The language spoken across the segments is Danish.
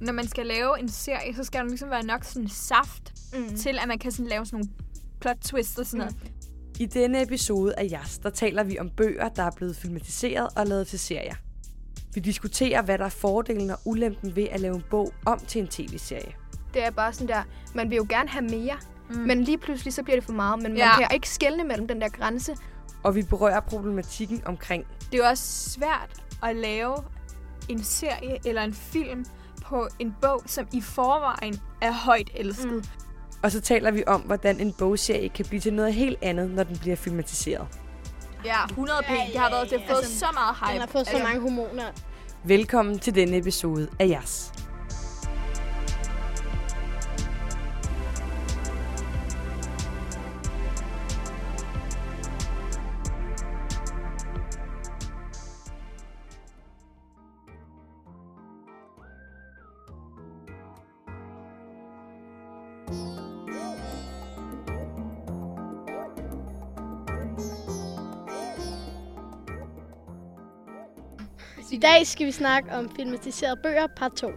når man skal lave en serie, så skal der ligesom være nok sådan saft mm. til, at man kan sådan lave sådan nogle plot twists og sådan noget. I denne episode af Jas, der taler vi om bøger, der er blevet filmatiseret og lavet til serier. Vi diskuterer, hvad der er fordelen og ulempen ved at lave en bog om til en tv-serie. Det er bare sådan der, man vil jo gerne have mere, mm. men lige pludselig så bliver det for meget, men Ja. man kan ikke skelne mellem den der grænse. Og vi berører problematikken omkring, Det er jo også svært at lave en serie eller en film på en bog, som i forvejen er højt elsket. Mm. og så taler vi om, hvordan en bogserie kan blive til noget helt andet, når den bliver filmatiseret. Ja, 100 p. Det har været, har fået Altså, så meget hype. Den har fået så Altså, mange hormoner. Velkommen til denne episode af Jas. I dag skal vi snakke om filmatiserede bøger, part 2. Uh,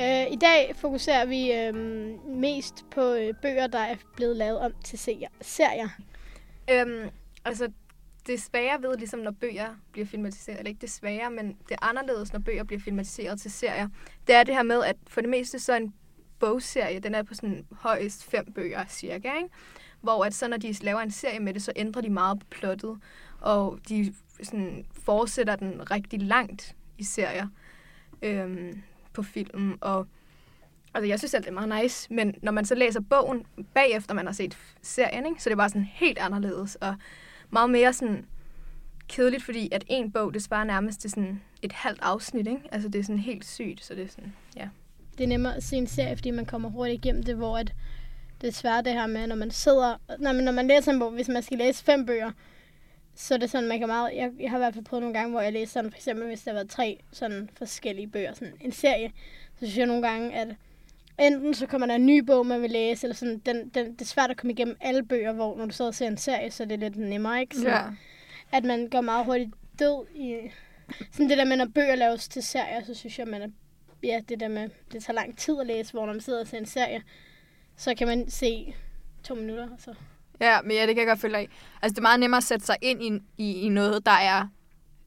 øh, I dag fokuserer vi øhm, mest på øh, bøger, der er blevet lavet om til serier. serier. Øhm, altså, det svære ved, ligesom når bøger bliver filmatiseret, eller ikke det svære, men det er anderledes, når bøger bliver filmatiseret til serier, det er det her med, at for det meste så er en bogserie, den er på sådan højst fem bøger cirka, ikke? Hvor at så når de laver en serie med det, så ændrer de meget på plottet, og de sådan fortsætter den rigtig langt i serier øhm, på film, og Altså, jeg synes alt det er meget nice, men når man så læser bogen bagefter, man har set serien, ikke, så er det bare sådan helt anderledes, og meget mere sådan kedeligt, fordi at en bog, det svarer nærmest til sådan et halvt afsnit, ikke? Altså, det er sådan helt sygt, så det er sådan, ja. Det er nemmere at se en serie, fordi man kommer hurtigt igennem det, hvor at det er svært det her med, når man sidder... Når man, når man læser en bog, hvis man skal læse fem bøger, så er det sådan, man kan meget... Jeg, jeg har i hvert fald prøvet nogle gange, hvor jeg læser sådan, for eksempel hvis der har været tre sådan forskellige bøger, sådan en serie, så synes jeg nogle gange, at enten så kommer der en ny bog, man vil læse, eller sådan, den, den, det er svært at komme igennem alle bøger, hvor når du sidder og ser en serie, så er det lidt nemmere, ikke? Sådan, Ja. At man går meget hurtigt død i... Sådan det der med, når bøger laves til serier, så synes jeg, man er ja, det der med, det tager lang tid at læse, hvor når man sidder og ser en serie, så kan man se to minutter, og så... Ja, men ja, det kan jeg godt følge af. Altså, det er meget nemmere at sætte sig ind i, i, i noget, der er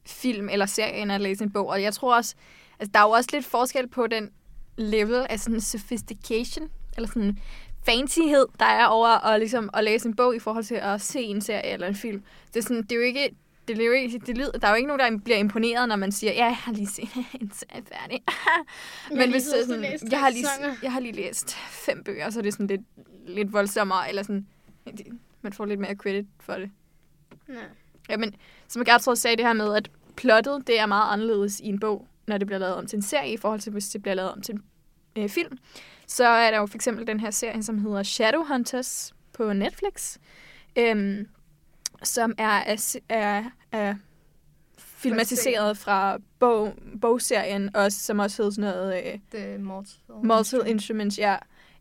film eller serie, end at læse en bog. Og jeg tror også, altså, der er jo også lidt forskel på den level af sådan sophistication, eller sådan fancyhed, der er over at, ligesom, at læse en bog i forhold til at se en serie eller en film. Det er, sådan, det er jo ikke... Det er jo ikke, det lyder, der er jo ikke nogen, der bliver imponeret, når man siger, ja, jeg har lige set en serie færdig. Men lige hvis det sådan, jeg har, lige, jeg har lige læst fem bøger, så det er sådan lidt, lidt voldsommere, eller sådan, det- man får lidt mere credit for det. Nej. Ja, men som Gertrud sagde det her med, at plottet, det er meget anderledes i en bog, når det bliver lavet om til en serie, i forhold til, hvis det bliver lavet om til en øh, film. Så er der jo for eksempel den her serie, som hedder Shadowhunters på Netflix, øhm, som er, er, er, er filmatiseret fra bog, bogserien, også, som også hedder sådan noget... Øh, Det er Mortal. Mortal Instruments, ja.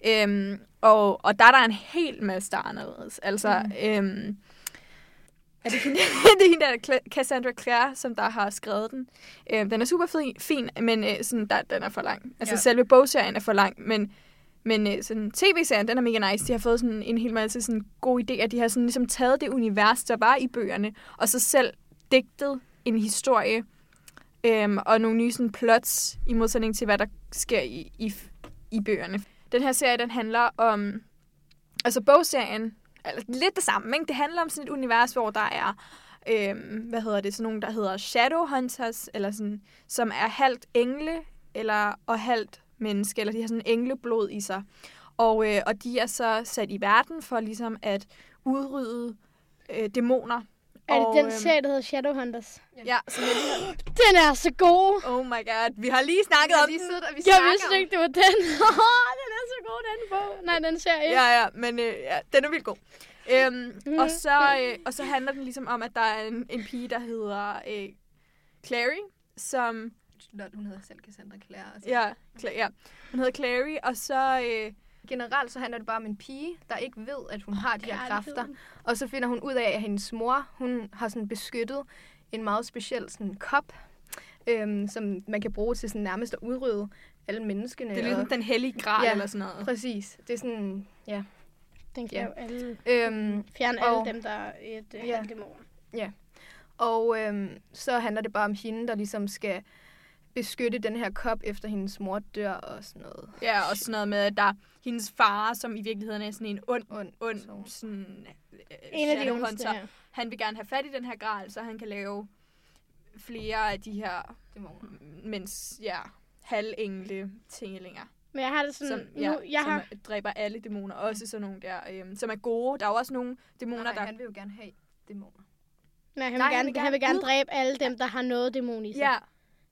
Øhm, og, og der er der en hel masse, der er anderledes. Altså, mm. øhm, er det, hende, det er hende der, Cassandra Clare, som der har skrevet den. Øhm, den er super fin, men øh, sådan, der, den er for lang. Altså, ja. selve bogserien er for lang, men, men øh, sådan, tv-serien, den er mega nice. De har fået sådan en hel masse sådan, gode idéer. De har sådan, ligesom taget det univers, der var i bøgerne, og så selv digtet en historie, øhm, og nogle nye sådan, plots, i modsætning til, hvad der sker i, i, i bøgerne. Den her serie, den handler om... Altså, bogserien altså, lidt det samme, ikke? Det handler om sådan et univers, hvor der er... Øhm, hvad hedder det? Sådan nogle, der hedder Shadowhunters, eller sådan, som er halvt engle, eller, og halvt menneske, eller de har sådan engleblod i sig. Og, øh, og de er så sat i verden for ligesom at udrydde øh, dæmoner. Er det og, den øhm, serie, der hedder Shadowhunters? Ja, som jeg lige har... Den er så god! Oh my god, vi har lige Vi snakket har om lige den. siddet, og vi Jeg vidste om- ikke, det var den. den er god, den bog. Nej, den serie. Ja, ja, men øh, ja, den er vildt god. Øhm, Mhm. og, så, øh, og så handler den ligesom om, at der er en, en pige, der hedder øh, Clary, som... Lol, hun hedder selv Cassandra Clare. Altså. Ja, Cla- ja, hun hedder Clary, og så... Øh, Generelt så handler det bare om en pige, der ikke ved, at hun har de her kræfter. Og så finder hun ud af, at hendes mor, hun har sådan beskyttet en meget speciel sådan kop, øhm, som man kan bruge til sådan nærmest at udrydde alle menneskene. Det er ligesom og, den hellige gral Ja. eller sådan noget. Præcis. Det er sådan, ja. Den kan Ja. jo alle, Øhm, fjerne Og- alle dem, der er et Ja. ja. dæmoner. og øhm, så handler det bare om hende, der ligesom skal beskytte den her kop, efter hendes mor dør og sådan noget. Ja, og sådan noget med, at der er hendes far, som i virkeligheden er sådan en ond, ond person. sådan, øh, En af de ondeste her. Han vil gerne have fat i den her gral, så han kan lave flere af de her, Dæmoner. mens, ja, halvengle tinglinger. Men jeg har det sådan, Som, nu, ja, jeg som har, dræber alle dæmoner. Også sådan nogle der, øhm, som er gode. Der er jo også nogle dæmoner, Nej, der... han vil jo gerne have dæmoner. nej, han, vil Nej, gerne, han vil han vil gerne gerne dræbe alle dem, der har noget dæmon i sig. Ja,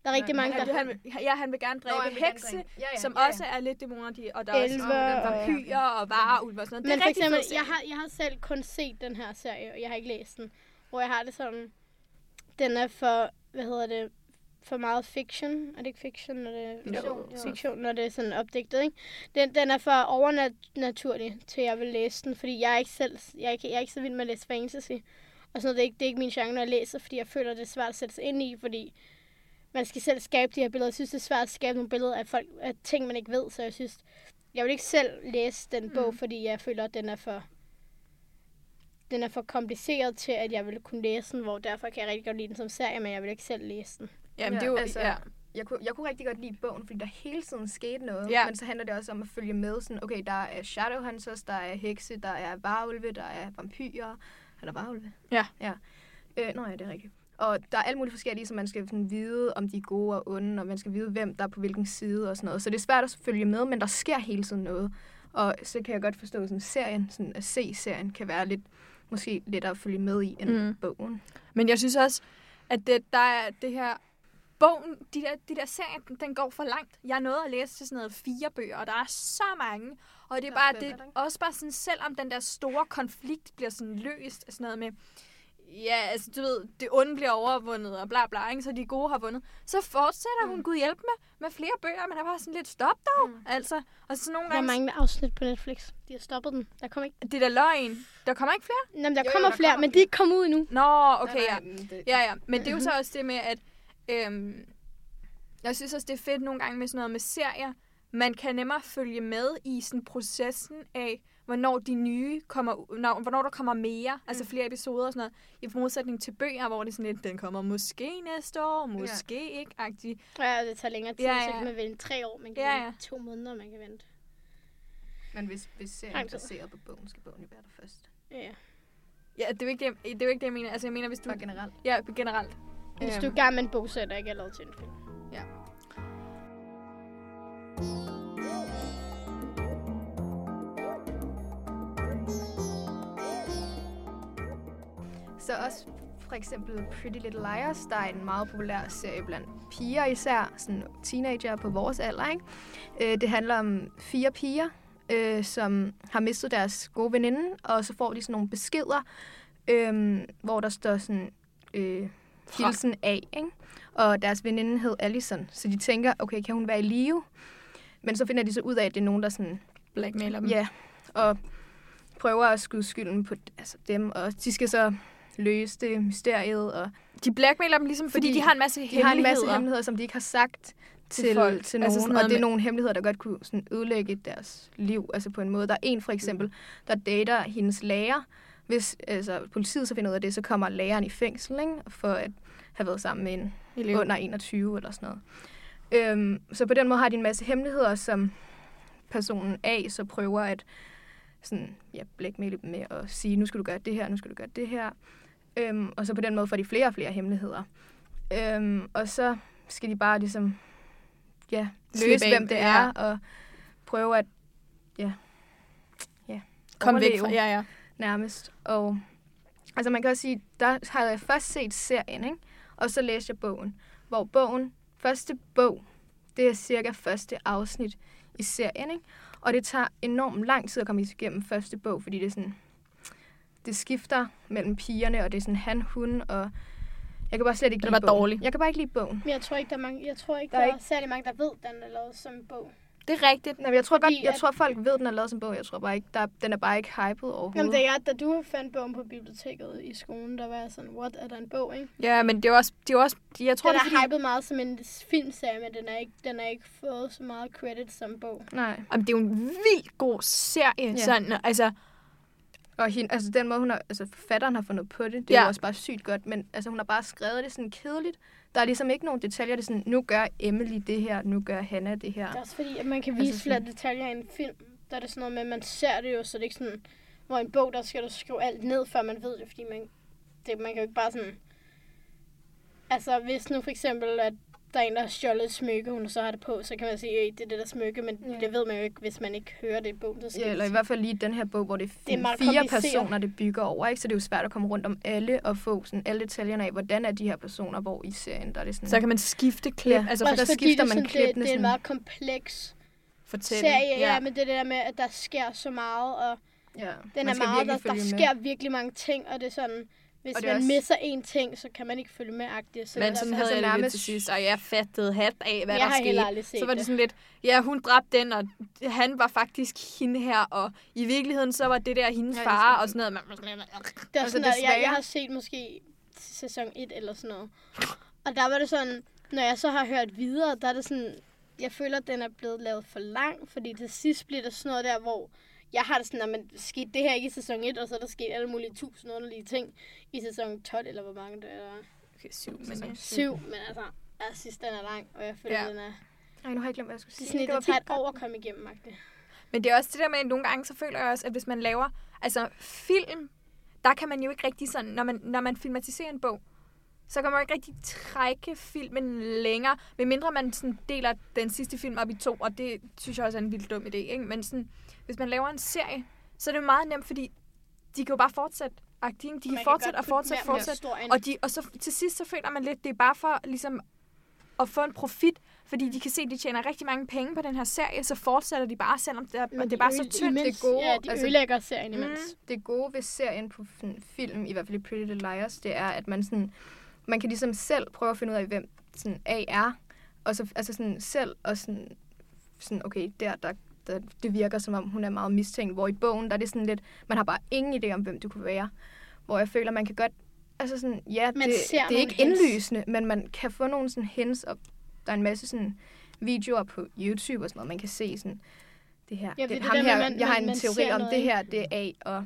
Der er rigtig Nej, mange, han der... han, han, vil- ja, han vil gerne dræbe Nå, vil gerne hekse, dræbe- ja, ja, som ja, ja. også er lidt dæmoner, de, og der er også Elver nogle og- vampyrer og vareulve og sådan noget. Men det er for rigtig eksempel, jeg har, jeg har selv kun set den her serie, og jeg har ikke læst den. Hvor jeg har det sådan, den er for, hvad hedder det, for meget fiction. Er det ikke fiction, når det er Fiktion, jo, jo. fiktion, når det er sådan opdigtet, ikke? Den, den er for overnaturlig, til jeg vil læse den, fordi jeg er ikke selv, jeg er ikke, jeg er ikke så vild med at læse fantasy. Og sådan noget, det er ikke, det er ikke min genre, når jeg læser, fordi jeg føler, det er svært at sætte sig ind i, fordi man skal selv skabe de her billeder. Jeg synes, det er svært at skabe nogle billeder af, folk, af ting, man ikke ved, så jeg synes, jeg vil ikke selv læse den bog, Mm. fordi jeg føler, at den er for den er for kompliceret til, at jeg ville kunne læse den, hvor derfor kan jeg rigtig godt lide den som serie, men jeg vil ikke selv læse den. Jamen, det er jo, Ja, altså, ja. Jeg kunne, jeg kunne rigtig godt lide bogen, fordi der hele tiden skete noget. Ja. Men så handler det også om at følge med. Sådan, okay, der er Shadowhunters, der er hekse, der er varulve, der er vampyrer. Er der varulve? Ja. ja. Øh, nå ja, det er rigtigt. Og der er alle mulige forskellige, som man skal sådan, vide, om de er gode og onde, og man skal vide, hvem der er på hvilken side og sådan noget. Så det er svært at følge med, men der sker hele tiden noget. Og så kan jeg godt forstå, at sådan, serien, sådan, at se serien kan være lidt, måske lettere at følge med i end mm. bogen. Men jeg synes også, at det, der er det her... Bogen, de der, de der serier, den- går for langt. Jeg nåede at læse til sådan noget fire bøger, og der er så mange. Og det er bare, det er også bare sådan, selvom den der store konflikt bliver sådan løst, og sådan noget med, ja, altså du ved, det onde bliver overvundet, og bla bla, ikke? så de gode har vundet. Så fortsætter mm. hun. Gud hjælp med, med flere bøger, men der var sådan lidt stop dog, mm. Altså. Og så nogle Der er gange, mange afsnit på Netflix. De har stoppet den. Der kommer ikke... det er da løgn. Der kommer ikke flere? Jamen, der Jo, jo, kommer der flere, kommer men de er ikke kommet ud endnu. Nå, okay, nej, ja. nej, men det, Ja, ja. Men det er jo så også det med, at øhm, jeg synes også, det er fedt nogle gange med sådan noget med serier. Man kan nemmere følge med i sådan processen af, hvornår de nye kommer, når, hvornår der kommer mere, mm. altså flere episoder og sådan noget, i modsætning til bøger, hvor det er sådan lidt, den kommer måske næste år, måske ja. ikke, agtigt. Ja, det tager længere tid, Ja, ja, så kan man vente tre år, man kan Ja, ja, vente to måneder, man kan vente. Men hvis, hvis serien er baseret på bogen, skal bogen jo være der først. Ja. Ja, det er jo ikke det, det, er jo ikke det jeg mener. Altså, jeg mener, hvis du... Bare generelt. Ja, generelt. Hvis du er Øhm, i gang med en bog, så er der ikke allerede til en film. Så også for eksempel Pretty Little Liars, der er en meget populær serie blandt piger især, sådan teenager på vores alder. Ikke? Øh, det handler om fire piger, øh, som har mistet deres gode veninde, og så får de sådan nogle beskeder, øh, hvor der står sådan øh, hilsen af, ikke? og deres veninde hed Allison, så de tænker, okay, kan hun være i live? Men så finder de så ud af, at det er nogen, der sådan blackmailer dem. Ja, og prøver at skyde skylden på altså dem, og de skal så løse det mysteriet, og De blackmailer dem ligesom, fordi, Fordi de har en masse de hemmeligheder. har en masse hemmeligheder, som de ikke har sagt Til til, folk. til, Altså nogen, sådan og det er nogle hemmeligheder, der godt kunne sådan ødelægge deres liv, altså på en måde. Der er en for eksempel, der dater hendes lærer. Hvis altså, politiet så finder ud af det, så kommer læreren i fængsel, ikke? for at have været sammen med en Elev. under 21 eller sådan noget. Øhm, så på den måde har de en masse hemmeligheder, som personen A så prøver at sådan, ja, blackmaile dem med at sige, nu skal du gøre det her, nu skal du gøre det her. Øhm, og så på den måde får de flere og flere hemmeligheder. Øhm, og så skal de bare ligesom ja, løse, hvem det ja. er, og prøve at ja, ja, Kom væk fra, ja, ja. Nærmest. Og altså man kan også sige, der har jeg først set serien, ikke? og så læste jeg bogen. Hvor bogen, første bog, det er cirka første afsnit i serien, ikke? Og det tager enormt lang tid at komme igennem første bog, fordi det er sådan, det skifter mellem pigerne, og det er sådan han, hun, og jeg kan bare slet ikke Den lide var bogen. dårlig. Jeg kan bare ikke lide bogen. Men jeg tror ikke, der er, mange, jeg tror ikke, Der der er er, særlig mange, der ved, den er lavet som bog. Det er rigtigt. Nej, men jeg tror, Fordi godt, jeg at- tror, folk ved, at den er lavet som bog. Jeg tror bare ikke, der, er- den er bare ikke hyped overhovedet. Jamen, det er da du fandt bogen på biblioteket i skolen, der var jeg sådan, what, er der en bog, ikke? Ja, men det er også, det er også jeg tror, Den det er er fordi, hypet meget som en filmserie, men den er ikke, den er ikke fået så meget credit som bog. Nej. Jamen, det er jo en vildt god serie. Ja. Sådan, altså, Og hende, altså den måde, hun har, altså forfatteren har fundet på det, det er ja. jo også bare sygt godt, men altså hun har bare skrevet det sådan kedeligt. Der er ligesom ikke nogen detaljer, det er sådan, nu gør Emily det her, nu gør Hannah det her. Det er også fordi, at man kan Altså vise flere sådan- detaljer i en film. Der er det sådan noget med, at man ser det jo, så det er ikke sådan, hvor en bog, der skal du skrive alt ned, før man ved det, fordi man, det, man kan jo ikke bare sådan... Altså, hvis nu for eksempel, at der er en, der har stjålet et smykke, hun så har det på, så kan man sige, at det er det der smykke, men Ja. det ved man jo ikke, hvis man ikke hører det i bogen. Så Ja, eller i hvert fald lige den her bog, hvor det er, Det er fire personer, det bygger over, ikke? Så det er jo svært at komme rundt om alle og få sådan alle detaljerne af, hvordan er de her personer, hvor i serien, der er det sådan... så kan man skifte klip, Ja. altså for Også der skifter det, er man sådan, klippene det, det er en meget kompleks fortælle. serie, ja. ja, men det der med, at der sker så meget, og ja, den man er meget, der, der sker virkelig mange ting, og det er sådan, hvis Og det er man også- misser én ting, så kan man ikke følge med agtigt. Så Men det sådan havde jeg det lidt nærmest- til sidst, og jeg fattede hat af, hvad jeg der skete. Så var det det. sådan lidt, ja, hun dræbte den, og han var faktisk hende her, og i virkeligheden, så var det der hendes Ja, ja, det far, sådan- og sådan noget. Man Det er Altså, sådan, at jeg, desværre- jeg har set måske sæson 1 eller sådan noget. Og der var det sådan, når jeg så har hørt videre, der er det sådan, jeg føler, at den er blevet lavet for lang, fordi til sidst bliver der sådan noget der, hvor jeg har det sådan, at man skete det her ikke i sæson 1, og så er der sket alle mulige tusind underlige ting i sæson 12, eller hvor mange det er. Okay, syv, men Sæson ja. Syv, men altså, jeg synes, den er lang, og jeg føler, Ja. den er... Ej, nu har jeg glemt, hvad jeg skulle Det er sige. sådan, var det tager et år at komme igennem, Magde. Men det er også det der med, at nogle gange, så føler jeg også, at hvis man laver, altså film, der kan man jo ikke rigtig sådan, når man, når man filmatiserer en bog, så kan man ikke rigtig trække filmen længere, medmindre man sådan deler den sidste film op i to, og det synes jeg også er en vildt dum idé, ikke? Men sådan, hvis man laver en serie, så er det jo meget nemt, fordi de kan jo bare fortsætte. ikke? De kan fortsætte og fortsætte, fortsætte. Og, de, og så til sidst, så føler man lidt, det er bare for ligesom at få en profit, fordi de kan se, at de tjener rigtig mange penge på den her serie, så fortsætter de bare, selvom det er, Men det er bare så tyndt. Imens, Det er gode, ja, de altså- ødelægger serien Mm. imens. det gode ved serien på film, i hvert fald i Pretty Little Liars, det er, at man sådan, man kan ligesom selv prøve at finde ud af, hvem sådan A er, og så altså sådan selv, og sådan, sådan okay, der, der, der, det virker som om, hun er meget mistænkt, hvor i bogen, der er det sådan lidt, man har bare ingen idé om, hvem du kunne være, hvor jeg føler, man kan godt, altså sådan, ja, Man det, det er ikke hints. indlysende, men man kan få nogle sådan hints, og der er en masse sådan videoer på YouTube og sådan noget, man kan se sådan, det her, Ja, det, det ham der med, her, man- jeg har en man teori om noget, det her, det er A, og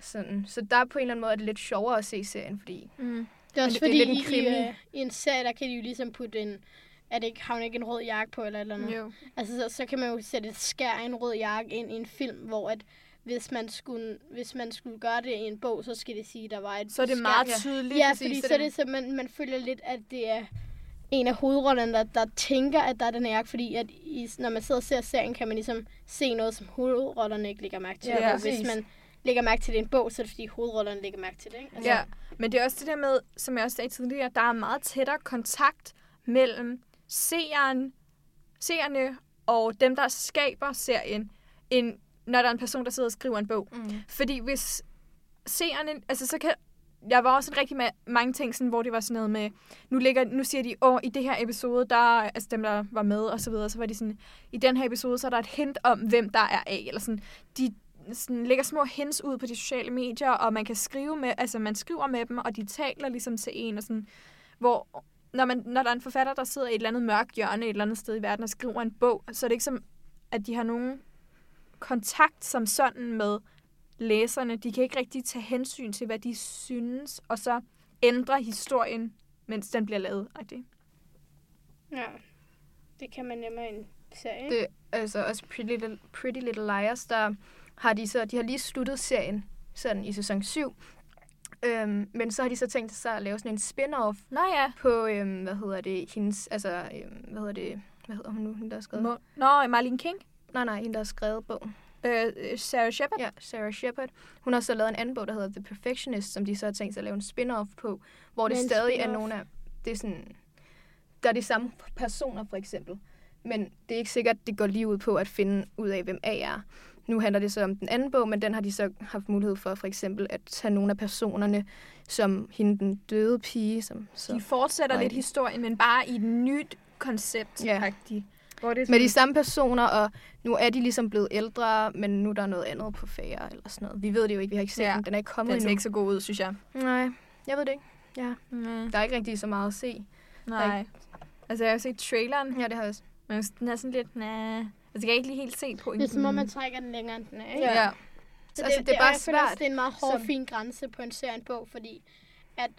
sådan. Så der på en eller anden måde er det lidt sjovere at se serien, fordi Mm. Det er også det- det er fordi, lidt en i, i, øh, i en serie, der kan de jo ligesom putte en... Er det ikke, har hun ikke en rød jakke på, eller eller andet? Jo. Altså, så, så kan man jo sætte et skær af en rød jakke ind i en film, hvor at hvis man skulle, hvis man skulle gøre det i en bog, så skal det sige, at der var et Så er det skær. meget tydeligt. Ja, fordi så så er det- det så, man, man føler lidt, at det er en af hovedrollerne, der, der tænker, at der er den her jakke, fordi at i, når man sidder og ser serien, kan man ligesom se noget, som hovedrollerne ikke lægger mærke til. Ja, hvis man lægger mærke til det en bog, så er det fordi hovedrollerne lægger mærke til det. Ikke? Altså, Ja, men det er også det der med, som jeg også sagde tidligere, der er meget tættere kontakt mellem seeren, seerne og dem, der skaber serien, end når der er en person, der sidder og skriver en bog. mm. Fordi hvis seerne, altså så kan, jeg var også en rigtig ma- mange ting, sådan, hvor det var sådan noget med, nu, ligger, nu siger de, åh, i det her episode, der, altså dem, der var med og så videre, så var de sådan, i den her episode, så er der et hint om, hvem der er af, eller sådan, de sådan, lægger små hints ud på de sociale medier, og man kan skrive med, altså man skriver med dem, og de taler ligesom til en, og sådan, hvor når, man, når der er en forfatter, der sidder i et eller andet mørkt hjørne et eller andet sted i verden og skriver en bog, så er det ikke som, at de har nogen kontakt som sådan med læserne. De kan ikke rigtig tage hensyn til, hvad de synes, og så ændre historien, mens den bliver lavet. rigtigt? ja. Det kan man nemmere i en serie. det, altså også Pretty Little, Pretty Little Liars, der har de så, de har lige sluttet serien sådan i sæson 7. Øhm, men så har de så tænkt sig at lave sådan en spin-off Nå ja. på, øhm, hvad hedder det, hendes, altså, øhm, hvad hedder det, hvad hedder hun nu, hende der har skrevet? Nå, Marlene King. Nej, nej, hende der har skrevet bogen. Øh, Sarah Shepard. Ja, Sarah Shepard. Hun har så lavet en anden bog, der hedder The Perfectionist, som de så har tænkt sig at lave en spin-off på, hvor det Men stadig er nogle af... Det er sådan... Der er de samme personer, for eksempel. Men det er ikke sikkert, at det går lige ud på at finde ud af, hvem A er. Nu handler det så om den anden bog, men den har de så haft mulighed for, for eksempel, at tage nogle af personerne, som hende den døde pige, som så... De fortsætter lidt historien, men bare i et nyt koncept. Ja. rigtigt. Hvor det er med de samme personer, og nu er de ligesom blevet ældre, men nu er der noget andet på færre eller sådan noget. Vi ved det jo ikke, vi har ikke set Ja. den. Den er ikke kommet den ser endnu. ikke så god ud, synes jeg. Nej, jeg ved det ikke. Ja, Mm. der er ikke rigtig så meget at se. Nej. Altså, jeg har set traileren, Ja, det har jeg også. men den er sådan lidt, nah. Altså, jeg kan ikke lige helt se på Det er som om, man trækker den længere, end den er, ikke? Ja. ja. Så altså, det, er og bare jeg føler svært. det er en meget hård, som- fin grænse på en serie en bog, fordi at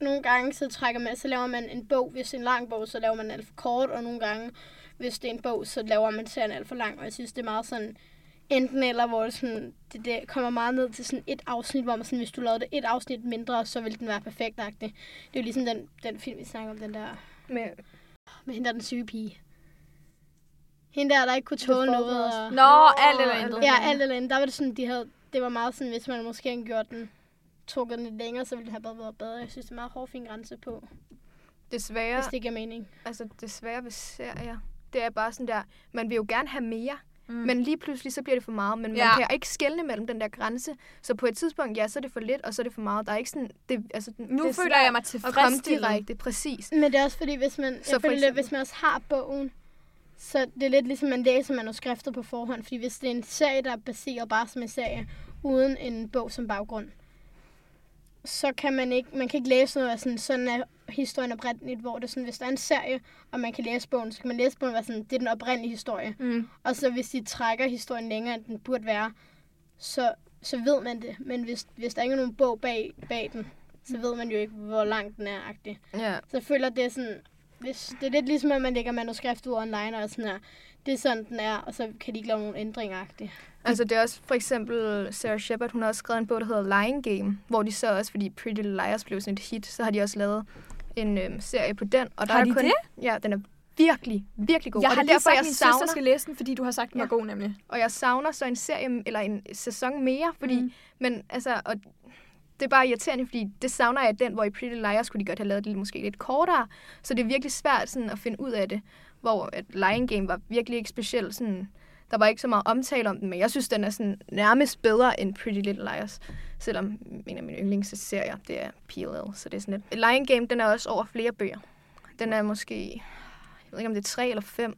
nogle gange så trækker man, så laver man en bog, hvis det er en lang bog, så laver man den alt for kort, og nogle gange, hvis det er en bog, så laver man serien alt for lang, og jeg synes, det er meget sådan, enten eller, hvor det, sådan, det, det kommer meget ned til sådan et afsnit, hvor man sådan, hvis du lavede det et afsnit mindre, så ville den være perfekt -agtig. Det er jo ligesom den, den film, vi snakker om, den der, Med, med hende der er den syge pige. Hende der, der ikke kunne tåle noget. Og... Nå, alt eller intet. Ja, alt eller andet. Der var det sådan, de havde, det var meget sådan, hvis man måske havde gjort den, trukket den lidt længere, så ville det have været været bedre. Jeg synes, det er meget hård, fin grænse på, desværre, hvis det giver mening. altså desværre ved serier, det er bare sådan der, man vil jo gerne have mere, Mm. men lige pludselig så bliver det for meget, men Ja. man kan ikke skelne mellem den der grænse. Så på et tidspunkt, ja, så er det for lidt, og så er det for meget. Der er ikke sådan, det, altså, nu det er føler jeg mig at komme tilfredsstillet. direkte, præcis. Men det er også fordi, hvis man, Så jeg for føler eksempel- hvis man også har bogen, så det er lidt ligesom, man læser manuskriptet på forhånd. Fordi hvis det er en serie, der er baseret bare som en serie, uden en bog som baggrund, så kan man ikke, man kan ikke læse noget af sådan, sådan er historien oprindeligt, hvor det er sådan, hvis der er en serie, og man kan læse bogen, så kan man læse bogen og være sådan, det er den oprindelige historie. Mm. Og så hvis de trækker historien længere, end den burde være, så, så ved man det. Men hvis, hvis der ikke er nogen bog bag, bag den, så ved man jo ikke, hvor lang den er. -agtig. Ja. Så jeg føler, det er sådan... Hvis, det er lidt ligesom, at man lægger manuskript ud online og sådan her. Det er sådan, den er, og så kan de ikke lave nogen ændringer. -agtigt. Altså det er også for eksempel Sarah Shepard, hun har også skrevet en bog, der hedder Lying Game, hvor de så også, fordi Pretty Little Liars blev sådan et hit, så har de også lavet en øhm, serie på den. Og der Har er de kun, det? Ja, den er virkelig, virkelig god. Jeg og har det er derfor, sagt, jeg at min søster savner, skal læse den, fordi du har sagt, den var Ja. god nemlig. og jeg savner så en serie, eller en sæson mere, fordi, mm. men altså, og det er bare irriterende, fordi det savner jeg, at den, hvor i Pretty Little Liars skulle de godt have lavet det måske lidt kortere, så det er virkelig svært sådan at finde ud af det, hvor at Lion Game var virkelig ikke specielt sådan, der var ikke så meget omtale om den, men jeg synes, den er sådan nærmest bedre end Pretty Little Liars, selvom en af mine yndlingsserier, det er PLL, så det er sådan lidt. Lion Game, den er også over flere bøger. Den er måske, jeg ved ikke om det er tre eller fem,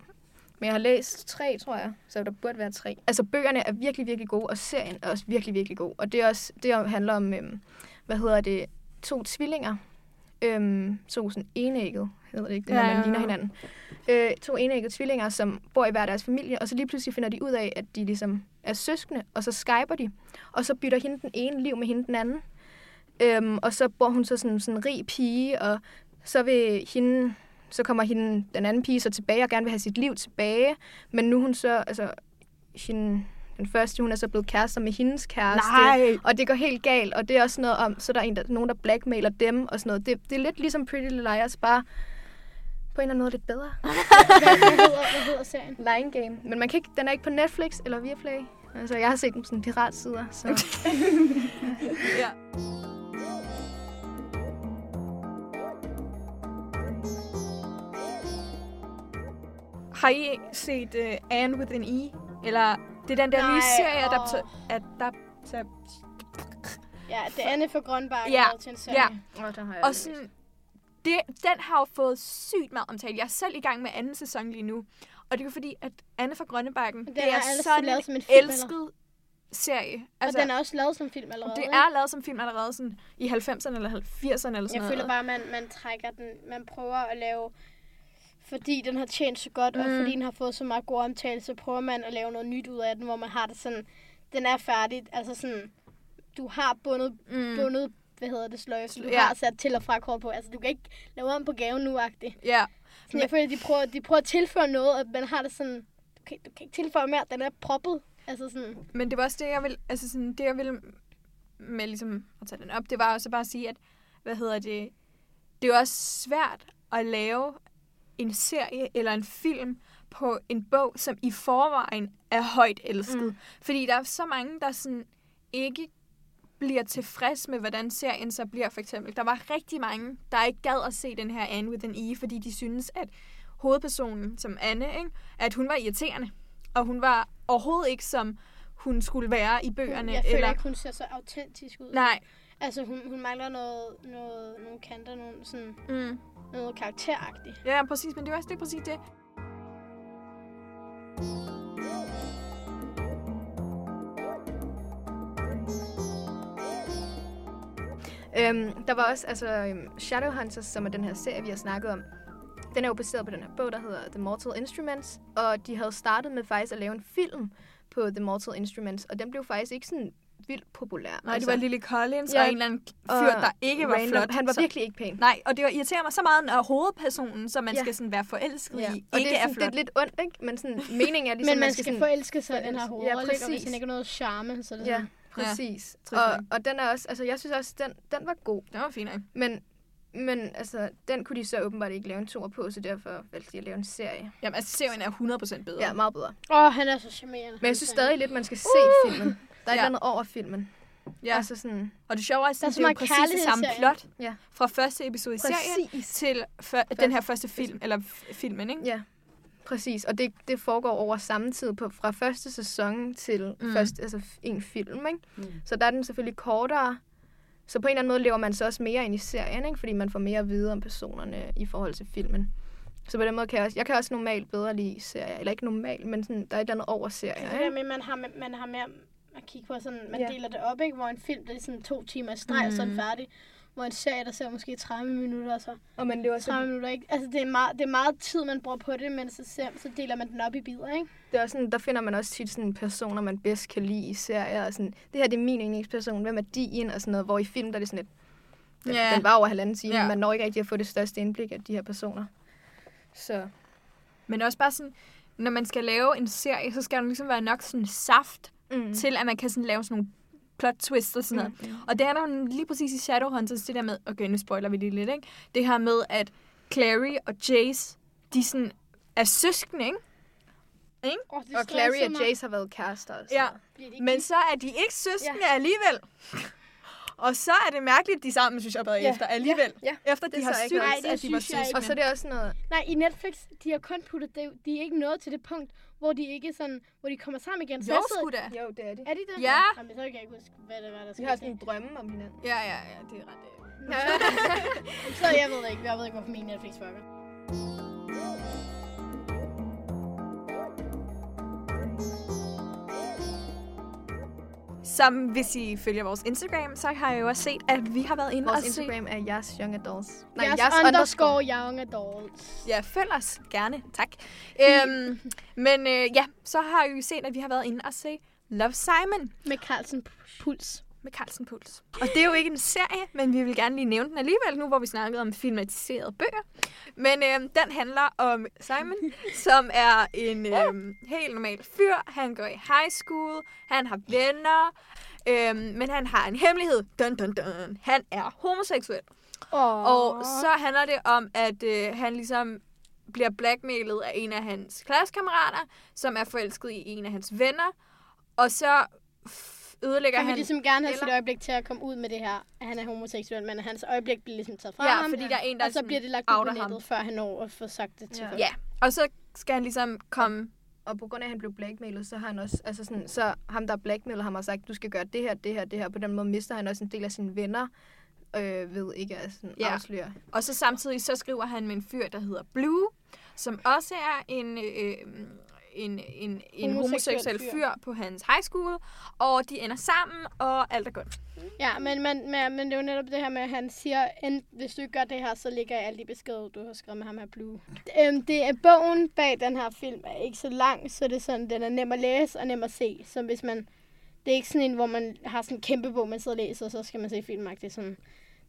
men jeg har læst tre, tror jeg, så der burde være tre. Altså, bøgerne er virkelig, virkelig gode, og serien er også virkelig, virkelig god. Og det, er også, det handler om, øhm, hvad hedder det, to tvillinger. Øhm, to sådan enægget, hedder det ikke, det Ja, man ja, ligner ja. hinanden. Øh, to enægget tvillinger, som bor i hver deres familie, og så lige pludselig finder de ud af, at de ligesom er søskende, og så skyper de. Og så bytter hende den ene liv med hende den anden. Øhm, og så bor hun så sådan sådan en rig pige, og så vil hende, så kommer hende, den anden pige så tilbage og gerne vil have sit liv tilbage. Men nu er hun så, altså, hende, den første, hun er så blevet kærester med hendes kæreste. Nej. Og det går helt galt, og det er også noget om, så er der en, der, nogen, der blackmailer dem og sådan noget. Det, det er lidt ligesom Pretty Little Liars, bare på en eller anden måde lidt bedre. Hvad, hedder, hvad hedder serien? Line Game. Men man kan ikke, den er ikke på Netflix eller Viaplay. Altså, jeg har set den på sådan piratsider, så... Ja. Har I set uh, Anne with an E? Eller det er den der Nej, nye serie, der så, Ja, det er Anne for Grønbakke Ja, ja. til en serie. ja. Oh, der har og sådan, det, den har jo fået sygt meget omtale. Jeg er selv i gang med anden sæson lige nu. Og det er jo fordi, at Anne fra Grønnebakken, Den det er er sådan lavet en som en film, elsket serie. Altså, og den er også lavet som film allerede. det ikke? er lavet som film allerede sådan i 90'erne eller 80'erne eller sådan Jeg noget. føler bare, at man, man trækker den, man prøver at lave, fordi den har tjent så godt, mm. og Mm. fordi den har fået så meget god omtale, så prøver man at lave noget nyt ud af den, hvor man har det sådan, den er færdig, altså sådan, du har bundet, mm. mm. bundet hvad hedder det, sløjfe, du Ja. har sat til og fra kort på, altså du kan ikke lave om på gaven nu -agtigt. Ja, Sådan, jeg føler, de prøver, de prøver at tilføre noget, og man har det sådan, du kan, du kan ikke tilføre mere, den er proppet, altså sådan, men det var også det, jeg vil, altså sådan, det jeg ville med ligesom at tage den op, det var også bare at sige, at, hvad hedder det, det er også svært at lave en serie eller en film på en bog, som i forvejen er højt elsket. Mm. Fordi der er så mange, der sådan ikke bliver tilfreds med, hvordan serien så bliver, for eksempel. Der var rigtig mange, der ikke gad at se den her Anne with an E, fordi de synes, at hovedpersonen, som Anne, ikke, at hun var irriterende. Og hun var overhovedet ikke, som hun skulle være i bøgerne. jeg føler eller... ikke, hun ser så autentisk ud. Nej. Altså, hun, hun mangler noget, noget, nogle kanter, nogle, sådan, Mm. noget karakteragtigt. Ja, præcis, men det er også det præcis det. Øhm, der var også altså, øhm, Shadowhunters, som er den her serie, vi har snakket om. Den er jo baseret på den her bog, der hedder The Mortal Instruments, og de havde startet med faktisk at lave en film på The Mortal Instruments, og den blev faktisk ikke sådan vildt populær. Nej, det var Lily Collins Ja, og en eller anden fyr, der ikke var random. flot. Han var så- virkelig ikke pæn. Nej, og det var irriterer mig så meget, når hovedpersonen, som man Ja. skal sådan være forelsket Ja. i, Og ikke det er, er, sådan, flot. det er lidt ondt, ikke? Men sådan, meningen er ligesom, Men man skal sådan, forelske sig i den her forelske- hoved, Ja, ja, og hvis præcis. han ikke har noget charme, så er det Ja, sådan... præcis. trist og, og den er også, altså jeg synes også, den, den var god. Det var fint, ikke? Men, men altså, den kunne de så åbenbart ikke lave en toer på, så derfor valgte de at lave en serie. Jamen, altså, serien er 100% bedre. Ja, meget bedre. Åh, oh, han er så charmerende. Men jeg synes stadig lidt, man skal se Uh! filmen. Der er Ja. andet over filmen. ja. Altså sådan, Og det sjove er, at er det så er jo præcis det samme serien. plot Ja. fra første episode i serien til før, den her første film, eller f- filmen, ikke? Ja, præcis. Og det, det foregår over samme tid på, fra første sæson til Mm. første, altså en film, ikke? Mm. Så der er den selvfølgelig kortere. Så på en eller anden måde lever man så også mere ind i serien, ikke? Fordi man får mere at vide om personerne i forhold til filmen. Så på den måde kan jeg også, jeg kan også normalt bedre lide serier. Eller ikke normalt, men sådan, der er et eller andet over serier, Det der ikke? med, man har, man har mere at kigge på, sådan, man Ja. deler det op, ikke? Hvor en film, det er sådan to timer i streg, mm. og så er den færdig. Hvor en serie, der ser måske 30 minutter, og så Og man lever 30 så, minutter, ikke? Altså, det er, meget, det er meget tid, man bruger på det, men så, ser, så deler man den op i bidder, ikke? det er også sådan, der finder man også tit sådan personer, man bedst kan lide i serier. Og sådan, det her det er min yndlingsperson, hvem er din? Og sådan noget, hvor i film, der er det sådan et, den, Ja. den var over halvanden time, Ja. ja. man når ikke rigtig at få det største indblik af de her personer. Så Men også bare sådan, når man skal lave en serie, så skal der ligesom være nok sådan saft mm. mm. til, at man kan sådan lave sådan nogle plot twists og sådan noget. Mm. Og det er der jo lige præcis i Shadowhunters, det der med, okay, nu spoiler vi lige lidt, ikke? Det her med, at Clary og Jace, de sådan er søskende, ikke? Oh, det Og Clary og Jace har været kærester. sådan Ja. Men så er de ikke søskende ja. alligevel. Og så er det mærkeligt, de sammen synes jeg Ja. efter alligevel. Ja. Efter Det de er har noget. Nej, det at de var synes søskende. Og så er det også noget... Nej, i Netflix, de har kun puttet det, de er ikke nået til det punkt, hvor de ikke sådan, hvor de kommer sammen igen. Så Jo, sgu da. Jo, det er det. Er de det? Ja. Jamen, så kan jeg ikke huske, hvad det var, der skete. har sådan en drømme om hinanden. Ja, ja, ja, det er ret. øh. Så jeg ved ikke, jeg ved ikke, hvorfor min Netflix fucker. Som hvis I følger vores Instagram, så har jeg jo også set, at vi har været inde Vores og. Instagram er jeres young adults. Nej, yes, underscore young adults. Ja, følg os gerne. Tak. øhm, men øh, ja, så har I jo set, at vi har været inde og se Love Simon Med Carlsen Puls. Med Carlsen Puls. Og det er jo ikke en serie, men vi vil gerne lige nævne den alligevel, nu hvor vi snakkede om filmatiserede bøger. Men øh, den handler om Simon, som er en øh, helt normal fyr. Han går i high school, han har venner, øh, men han har en hemmelighed. Dun, dun, dun. Han er homoseksuel. Oh. Og så handler det om, at øh, han ligesom bliver blackmailet af en af hans klassekammerater, som er forelsket i en af hans venner. Og så ødelægger Han vil han... ligesom gerne have eller- sit øjeblik til at komme ud med det her, at han er homoseksuel, men hans øjeblik bliver ligesom taget fra Ja, ham. fordi der er en, der og så bliver det lagt ud på ham. nettet, før han når at få sagt det til Ja. folk. Ja, og så skal han ligesom komme... Og på grund af, at han blev blackmailet, så har han også, altså sådan, så ham, der blackmailet ham, har sagt, du skal gøre det her, det her, det her. På den måde mister han også en del af sine venner, øh, ved ikke at sådan, Ja. ja. afsløre. Og så samtidig så skriver han med en fyr, der hedder Blue, som også er en... Øh, en, en, en Homoseksuel fyr. fyr på hans high school, og de ender sammen, og alt er godt. Ja, men, men, men, men det er jo netop det her med, at han siger, end, hvis du ikke gør det her, så ligger jeg alt i beskeder, du har skrevet med ham her Blue. Øhm, det er bogen bag den her film er ikke så lang, så det er sådan, den er nem at læse og nem at se. Så hvis man, det er ikke sådan en, hvor man har sådan en kæmpe bog, man sidder og læser, og så skal man se filmagtigt. Sådan,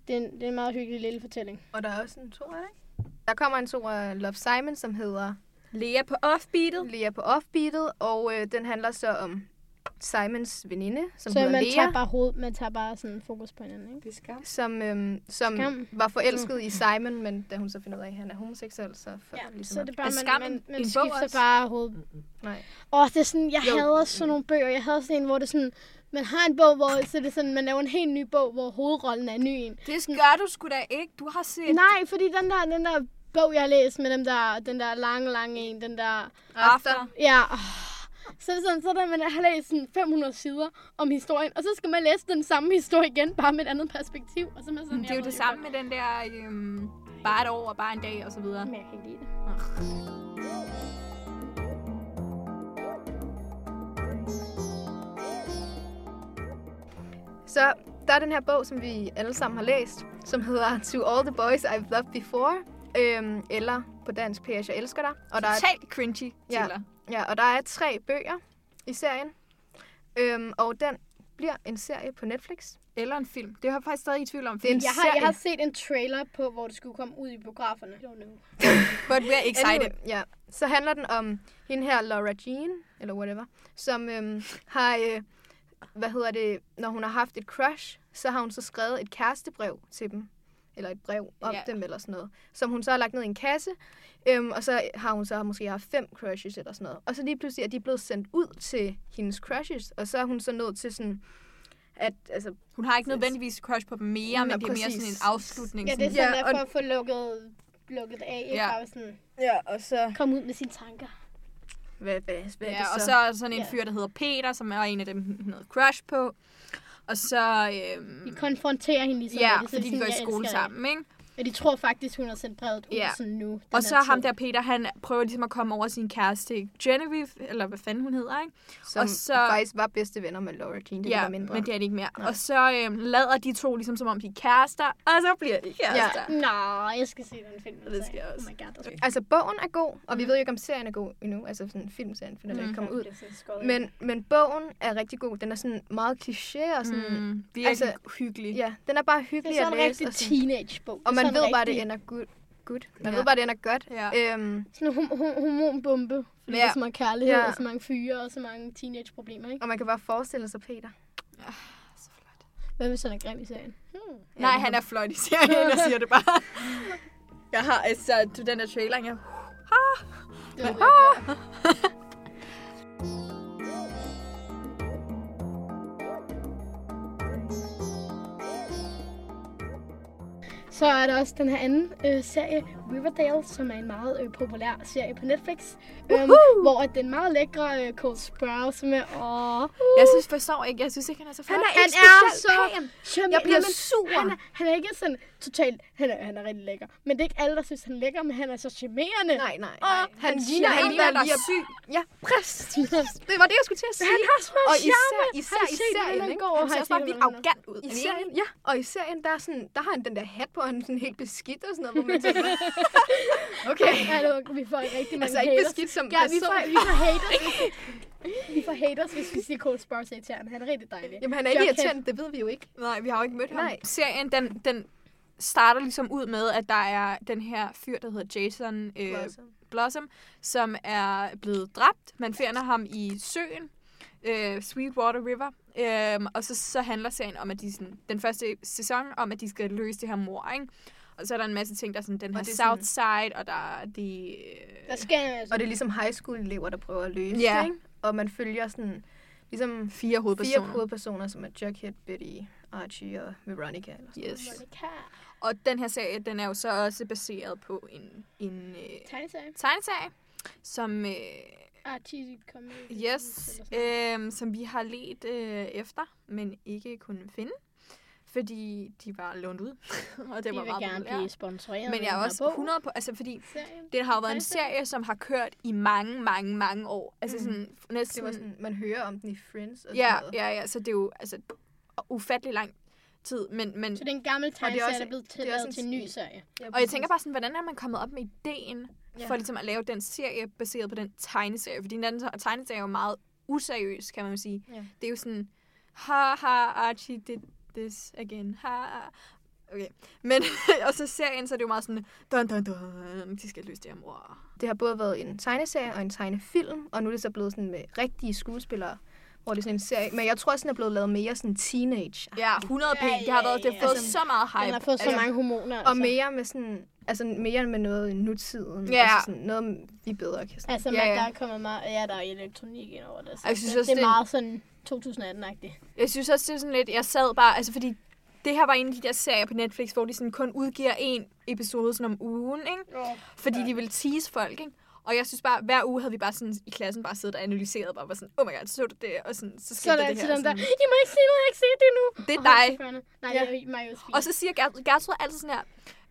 det, er en, det er en meget hyggelig lille fortælling. Og der er også en to af det. Der kommer en to af Love Simon, som hedder Lea på offbeatet. Lea på Offbeatet, og øh, den handler så om Simons veninde, som så hedder man Lea. tager bare hoved, man tager bare sådan fokus på hinanden, ikke? Det skam. som, øhm, som Skam. var forelsket i Simon, men da hun så finder ud af, at han er homoseksuel, så for Ja, ligesom så er det bare, man, skam man, man bog skifter også? bare hovedet. Nej. Åh, det er sådan, jeg Jo. hader sådan nogle bøger. Jeg hader sådan en, hvor det sådan, man har en bog, hvor så det er sådan, man laver en helt ny bog, hvor hovedrollen er ny en. Det gør du sgu da ikke. Du har set Nej, fordi den der, den der bog, jeg har læst med dem der, den der lange, lange en, den der... After. Ja, Så Så det sådan, så der, man har læst sådan 500 sider om historien, og så skal man læse den samme historie igen, bare med et andet perspektiv. Og så man sådan, det er jo det samme med den der, øhm, bare et år og bare en dag og så videre. Men jeg kan ikke lide det. Så der er den her bog, som vi alle sammen har læst, som hedder To All the Boys I've Loved Before, Øhm, eller på dansk P.S. Jeg elsker dig. Og der er, Totalt cringy Ja. titler. ja, og der er tre bøger i serien. Øhm, og den bliver en serie på Netflix. Eller en film. Det er jeg faktisk stadig i tvivl om. Det er en Jeg har, jeg har set en trailer på, hvor det skulle komme ud i biograferne. Don't know. But we're excited. Anyway, ja. Så handler den om hende her, Laura Jean, eller whatever, som øhm, har, øh, hvad hedder det, når hun har haft et crush, så har hun så skrevet et kærestebrev til dem, eller et brev om Ja. dem, eller sådan noget, som hun så har lagt ned i en kasse, øhm, og så har hun så måske haft fem crushes, eller sådan noget. Og så lige pludselig er de blevet sendt ud til hendes crushes, og så er hun så nået til sådan, at, altså, Hun har ikke nødvendigvis crush på dem mere, men det er mere sådan en afslutning. Ja, det er sådan- sådan, Ja, og- for at få lukket, lukket af. Ikke? Ja. Bare sådan, ja, og så, komme ud med sine tanker. hvad, hvad, hvad er Ja, det og så? så er der sådan en Ja. fyr, der hedder Peter, som er en af dem, hun havde crush på. Og så... Øhm, Vi konfronterer hende ligesom. ja, det, fordi de går i "Jeg skole elsker dig." sammen, ikke? Og de tror faktisk, hun har sendt brevet ud Ja. sådan nu. Og så ham tid. der Peter, han prøver ligesom at komme over sin kæreste Genevieve, eller hvad fanden hun hedder, ikke? Som og så... faktisk var bedste venner med Laura Jean, det ja, var mindre. men det er det ikke mere. Nej. Og så øhm, lader de to ligesom som om de er kærester, og så bliver de kærester. Ja. Nå, jeg skal se den film. Det skal jeg også. Oh my god, skal Altså, bogen er god, og vi ved jo ikke, om serien er god endnu. Altså, sådan filmserien, for den er Mm. ikke kommet ud. Det er. Men, men bogen er rigtig god. Den er sådan meget kliché og sådan... Mm. Mm, virkelig Altså, hyggelig. Ja, den er bare det hyggelig er at sådan en læse. rigtig Og, sådan, teenage-bog. og Det er man ved bare, det ender good. good. Man Ja. ved bare, det ender godt. Ja. Øhm, Sådan en hom- hom- hormonbombe. Fordi Ja. der er så meget kærlighed, Ja. og så mange fyre, og så mange teenage-problemer, ikke? og man kan bare forestille sig Peter. Så flot. Hvad hvis han er grim i serien? Hmm. Nej, han er flot i serien, jeg siger det bare. Jeg har altså til den der trailer, jeg... Det var det. Så er der også den her anden øh, serie, Riverdale, som er en meget øh, populær serie på Netflix. Øhm, hvor at den meget lækre øh, Cole Sprouse, som er... Åh, Jeg synes, forstår ikke, jeg synes ikke, han er så flot. Han er han er så pæn. Jeg bliver sur. Han er, han er ikke sådan totalt... Han er, han er rigtig lækker. Men det er ikke alle, der synes, han er lækker, men han er så charmerende. Nej, nej, nej. Han han ligner en, der er syg. Ja, præcis. Det var det, jeg skulle til at sige. Han har så meget Og især, især Har I i set, hvordan serien, han ser også bare vildt arrogant ud. I Er serien, ja. Og i serien, der, er sådan, der har han den der hat på, og han er sådan helt beskidt og sådan noget, hvor man tænker, okay. Hallo, vi får rigtig mange Altså ikke haters. beskidt som Ja, vi får, vi får haters, vi, får haters, hvis vi siger Cole Sprouse er irriterende. Han er rigtig dejlig. Jamen, han er ikke irriterende, det ved vi jo ikke. Nej, vi har jo ikke mødt ham. Nej. Serien, den, den starter ligesom ud med, at der er den her fyr, der hedder Jason øh, Blossom. Blossom, som er blevet dræbt. Man finder ham i søen, øh, Sweetwater River. Øhm, og så, så handler serien om, at de sådan, den første sæson om, at de skal løse det her mor, ikke? Og så er der en masse ting, der er sådan, den her Og South Side, og der er de... Øh, Der skal altså... Og det er ligesom high school elever, der prøver at løse Ja. det, ikke? Og man følger sådan, ligesom fire hovedpersoner. fire hovedpersoner, som er Jughead, Betty, Archie og Veronica. Eller sådan. Yes. Monica. Og den her serie, den er jo så også baseret på en, en øh, Tegneserie. tegneserie, som... Øh, Archie Comedy. Yes, øhm, som vi har let øh, efter, men ikke kunne finde, fordi de var lånt ud, og det De var vil meget gerne populære. blive sponsoreret. Men jeg er også 100 på, altså fordi Serien. det har jo været en serie, som har kørt i mange, mange, mange år. Altså Mhm. sådan næsten... Det var sådan, man hører om den i Friends og ja, sådan noget. ja, ja, så det er jo altså ufattelig lang tid, men, men Så det er en gammel er tegneserie, også- der er blevet det er til en ny serie. Ja, og jeg tænker bare sådan, hvordan er man kommet op med ideen Ja. for ligesom at lave den serie baseret på den tegneserie? Fordi den tegneserie er jo meget useriøs, kan man sige. Ja. Det er jo sådan, ha, ha, Archie did this again, ha. Okay, men, og så serien, så er det jo meget sådan, dun, dun, dun, de skal løse det her mor. Det har både været en tegneserie og en tegnefilm, og nu er det så blevet sådan med rigtige skuespillere, hvor det er sådan en serie. Men jeg tror også, den er blevet lavet mere sådan teenage. Ja, 100 p. Ja, Det har ja, været, det har ja. fået Altså, så meget hype. Den har fået så Altså, mange hormoner. Og mere med sådan, altså mere med noget i nutiden. Ja. Altså sådan noget, vi bedre kan Altså, Ja, ja, ja. der er kommet meget... Ja, der er elektronik ind over det. Så Jeg synes det, også, det er meget sådan 2018-agtigt. Jeg synes også, det er sådan lidt, jeg sad bare, altså fordi det her var en af de der serier på Netflix, hvor de sådan kun udgiver en episode sådan om ugen, ikke? Fordi Ja. de vil tease folk, ikke? Og jeg synes bare, hver uge havde vi bare sådan i klassen bare siddet og analyseret, bare var sådan, oh my god, så du det, og sådan, så Så skete der det altid her. dem der, Sådan. I må ikke sige noget, jeg har ikke set det endnu. Det er Og dig. Nej, Ja. det er mig og så siger Gertrud, Gertrud altid sådan her,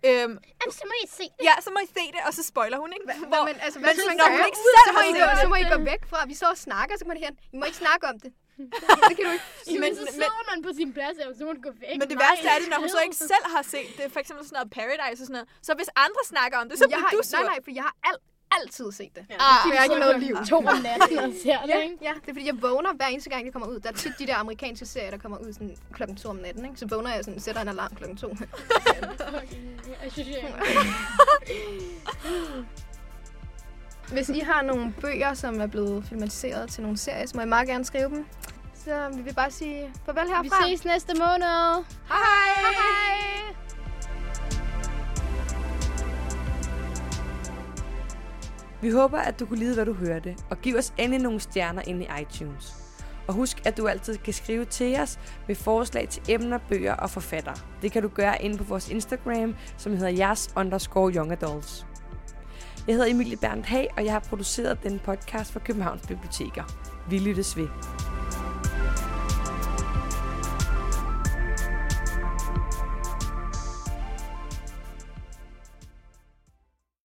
øhm, Jamen, så må I se det. ja, så må I se det, og så spoiler hun, ikke? Hvor, men altså, hvad skal man hun ikke selv så, må I gå, det. så må I gå væk fra, vi står og snakker, så kan man her, I må ikke snakke om det. det kan du ikke. Men, Men- så sidder man på sin plads, og så må du gå væk. Men det Nej, værste er det, når hun så ikke selv har set det. For eksempel sådan noget Paradise og sådan noget. Så hvis andre snakker om det, så jeg bliver har, du sur. nej, nej, for jeg har al, altid set det. Ja, Ah, ah, jeg har ikke noget liv. To om natten og ser det, Ja, ikke? ja, det er fordi, jeg vågner hver eneste gang, det kommer ud. Der er tit de der amerikanske serier, der kommer ud sådan klokken to om natten. Ikke? Så vågner jeg sådan, sætter en alarm klokken to. Jeg synes, jeg... Hvis I har nogle bøger, som er blevet filmatiseret til nogle serier, så må I meget gerne skrive dem. Så vi vil bare sige farvel Vi herfra. ses næste måned. Hej hej! hej. Vi håber, at du kunne lide, hvad du hørte, og giv os endelig nogle stjerner ind i iTunes. Og husk, at du altid kan skrive til os med forslag til emner, bøger og forfattere. Det kan du gøre inde på vores Instagram, som hedder jeres underscore young adults. Jeg hedder Emilie Berndt Hag, og jeg har produceret den podcast for Københavns Biblioteker. Vi lyttes ved.